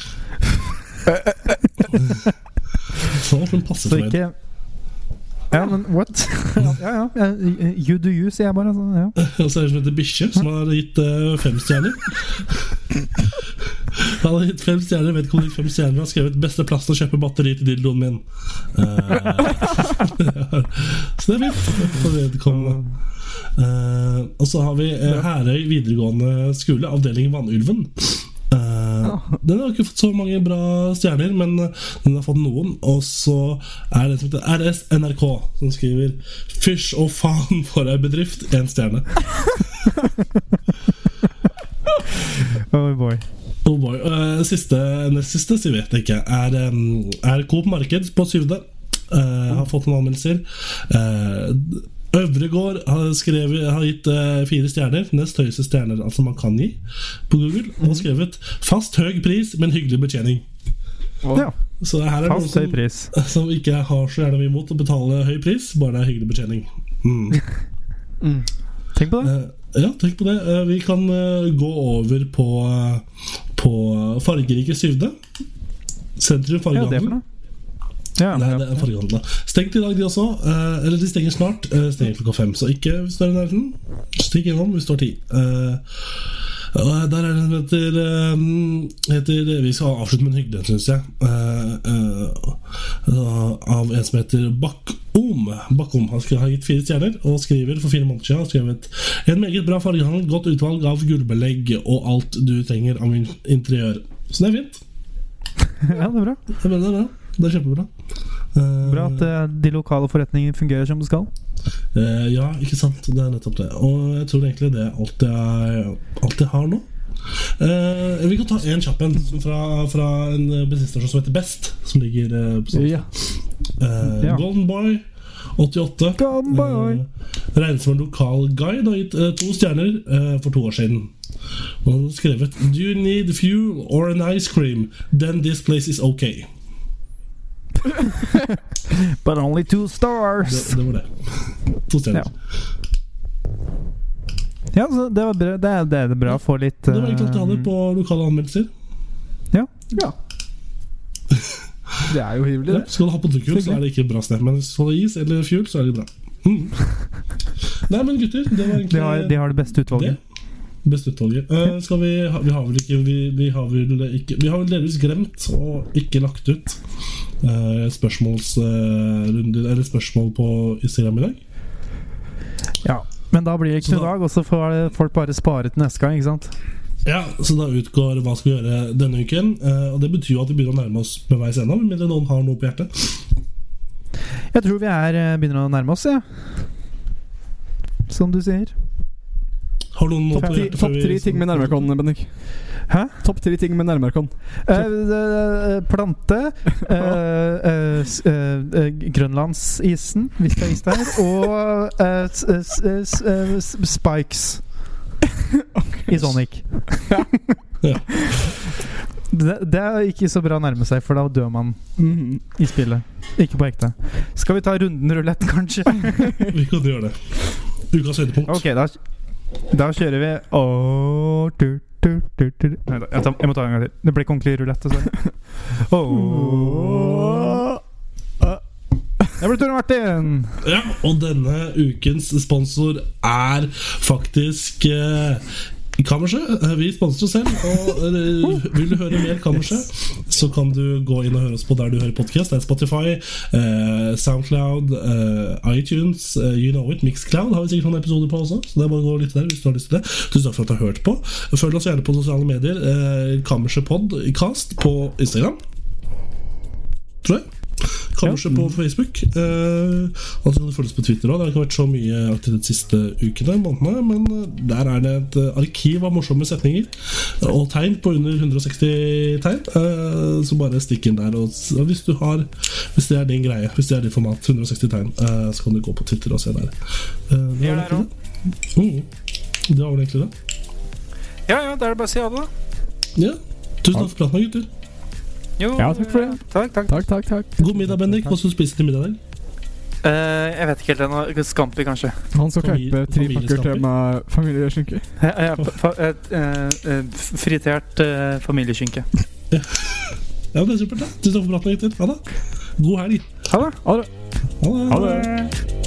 Så hun passer Så ikke Ja, men what? ja, ja. You do you, sier jeg bare. Så, ja. Og så er det som heter Bikkje, som har gitt uh, fem stjerner. Han har gitt fem stjerner, vet ikke om de fem stjerner. Han har skrevet 'beste plassen å kjøpe batteri til dildoen min'. Uh, så det er fint for vedkommende. Uh, og så har vi uh, Herøy videregående skole, avdeling Vannulven. Eh, den har ikke fått så mange bra stjerner, men eh, den har fått noen. Og så er det en som heter RS NRK, som skriver 'Fysj og faen for ei bedrift'. Én stjerne. Oh boy. Oh boy. Uh, siste, nest siste, så vet jeg ikke, er, um, er Coop Marked på syvende. Uh, har fått noen anmeldelser. Uh, Øvregård har, skrevet, har gitt uh, fire stjerner. Nest høyeste stjerner altså man kan gi på Google. Og skrevet 'fast høy pris, men hyggelig betjening'. Ja. Så her er fast noen som, pris. som ikke har så gjerne mye imot å betale høy pris, bare det er hyggelig betjening. Mm. Tenk på det. Uh, ja, tenk på det. Uh, vi kan gå over på, på fargerike Syvde. Sentrum Ja, fargehandel. noe. Ja, Nei, ja. det er fargehandel. Stengt i dag, de også. Eh, eller de stenger snart. Eh, stenger klokka fem. Så ikke hvis du er i nærheten. Stikk innom hvis du har tid. Eh, der er det en som heter, eh, heter Vi skal avslutte med en hyggelig en, syns jeg. Eh, eh, av en som heter Bakkom. Bakkom han har gitt fire stjerner og skriver for fire måneder siden har skrevet En meget bra fargehandel, godt utvalg av gullbelegg og alt du trenger av min interiør. Så det er fint. ja, det er bra. Jeg mener det er bra. Det er kjempebra. Eh, Bra at eh, de lokale forretningene fungerer som det skal. Eh, ja, ikke sant. Det er nettopp det. Og jeg tror egentlig det er alt jeg, alt jeg har nå. Uh, vi kan ta en kjapp en fra, fra en bensinstasjon som heter Best, som ligger uh, på sånn. Ja. Uh, Ja. Golden Boy 88. Golden Boy. Regnes som en lokal guide og har gitt to stjerner for to år siden. Og han har skrevet Do you need fuel or an ice cream? Then this place is okay. But only two stars. det var det. To stjerner. Ja. Ja, så det var bra. Det er, det er bra å få litt Det var egentlig alt jeg hadde eh, på lokale anmeldelser. ja. Det er jo hivelig, Ja, det. skal du ha potetgull, så er det ikke bra sted. Men hvis du har is eller fuel, så er det bra. Mm. Nei, men gutter, det var egentlig de, har, de har det beste utvalget. det. Beste utvalget. Uh, skal vi, ha, vi har vel ikke Vi, vi har vel ikke Vi har vel delvis glemt og ikke lagt ut uh, spørsmålsrunder Eller spørsmål på Instagram i dag. Ja. Men da blir det ikke noe da- dag, og så får folk bare spare til neste gang. ikke sant? Ja, Så da utgår hva skal vi gjøre denne uken. Eh, og det betyr jo at vi begynner å nærme oss med veis ende, med mindre noen har noe på hjertet. Jeg tror vi er, eh, begynner å nærme oss, ja. Som du sier. Har noen noe på hjertet Topp vi- tre ting med nærmerkon, Bendik. Hæ? Topp tre ting med nærmerkon. Eh, eh, plante. eh, eh, eh, eh, Grønlandsisen, hvis det er is der. Og eh, s- s- s- eh, s- Spikes i Sonic. Ja. Det, det er ikke så bra å nærme seg, for da dør man Mhm. i spillet. Ikke på ekte. Skal vi ta runden rulett, kanskje? Vi kan gjøre det. Ukas høydepunkt. Ok, da, da kjører vi oh, du. Nei, da, jeg, tar, jeg må ta en gang til. Det ble ikke ordentlig rulett. dessverre. Åh. Det ble Tore Martin! Ja, og denne ukens sponsor er faktisk eh, Kammerset. Eh, Vi sponser oss selv. Og eh, vil du høre mer Kammerset, så kan du gå inn og høre oss på der du hører podkast. Det er Spotify, eh, Soundcloud, eh, iTunes, eh, you know it, Mixcloud har vi sikkert noen episoder på også. Så det er bare å gå og lytte der hvis du har lyst til det. Tusen takk for at du har hørt på. Følg oss gjerne på sosiale medier. Eh, Kammerset Podcast på Instagram. Tror jeg. Kammerset på Facebook. Eh, og så kan du følge på Twitter òg. Det har ikke vært så mye aktivitet de siste ukene, månedene, men eh, der er det et eh, arkiv av morsomme setninger og tegn på under 160 tegn. Eh, så bare stikk inn der. Og, hvis du har Hvis det er din greie, hvis det er ditt format, 160 tegn, eh, så kan du gå på Twitter og se der. Eh, det var det. Mm. Det var vel egentlig det. Ja, ja, da er det bare å si ha det, da. Ja. Tusen takk for praten, gutter. Jo, Ja, takk for det. Takk, takk. Takk, takk, takk. God middag, Bendik. Hva skal du spise til middag i dag? Eh, jeg vet ikke helt ennå. Scampi, kanskje. Han skal kjøpe tre pakker til med familieskinke. Ja, ja, fa- uh, eh, eh, fritert uh, familieskinke. Ja, ja, det er supert. Tusen takk for praten, gutter. Ha det. God helg. Ha det. Ha det. Ha det. Ha det.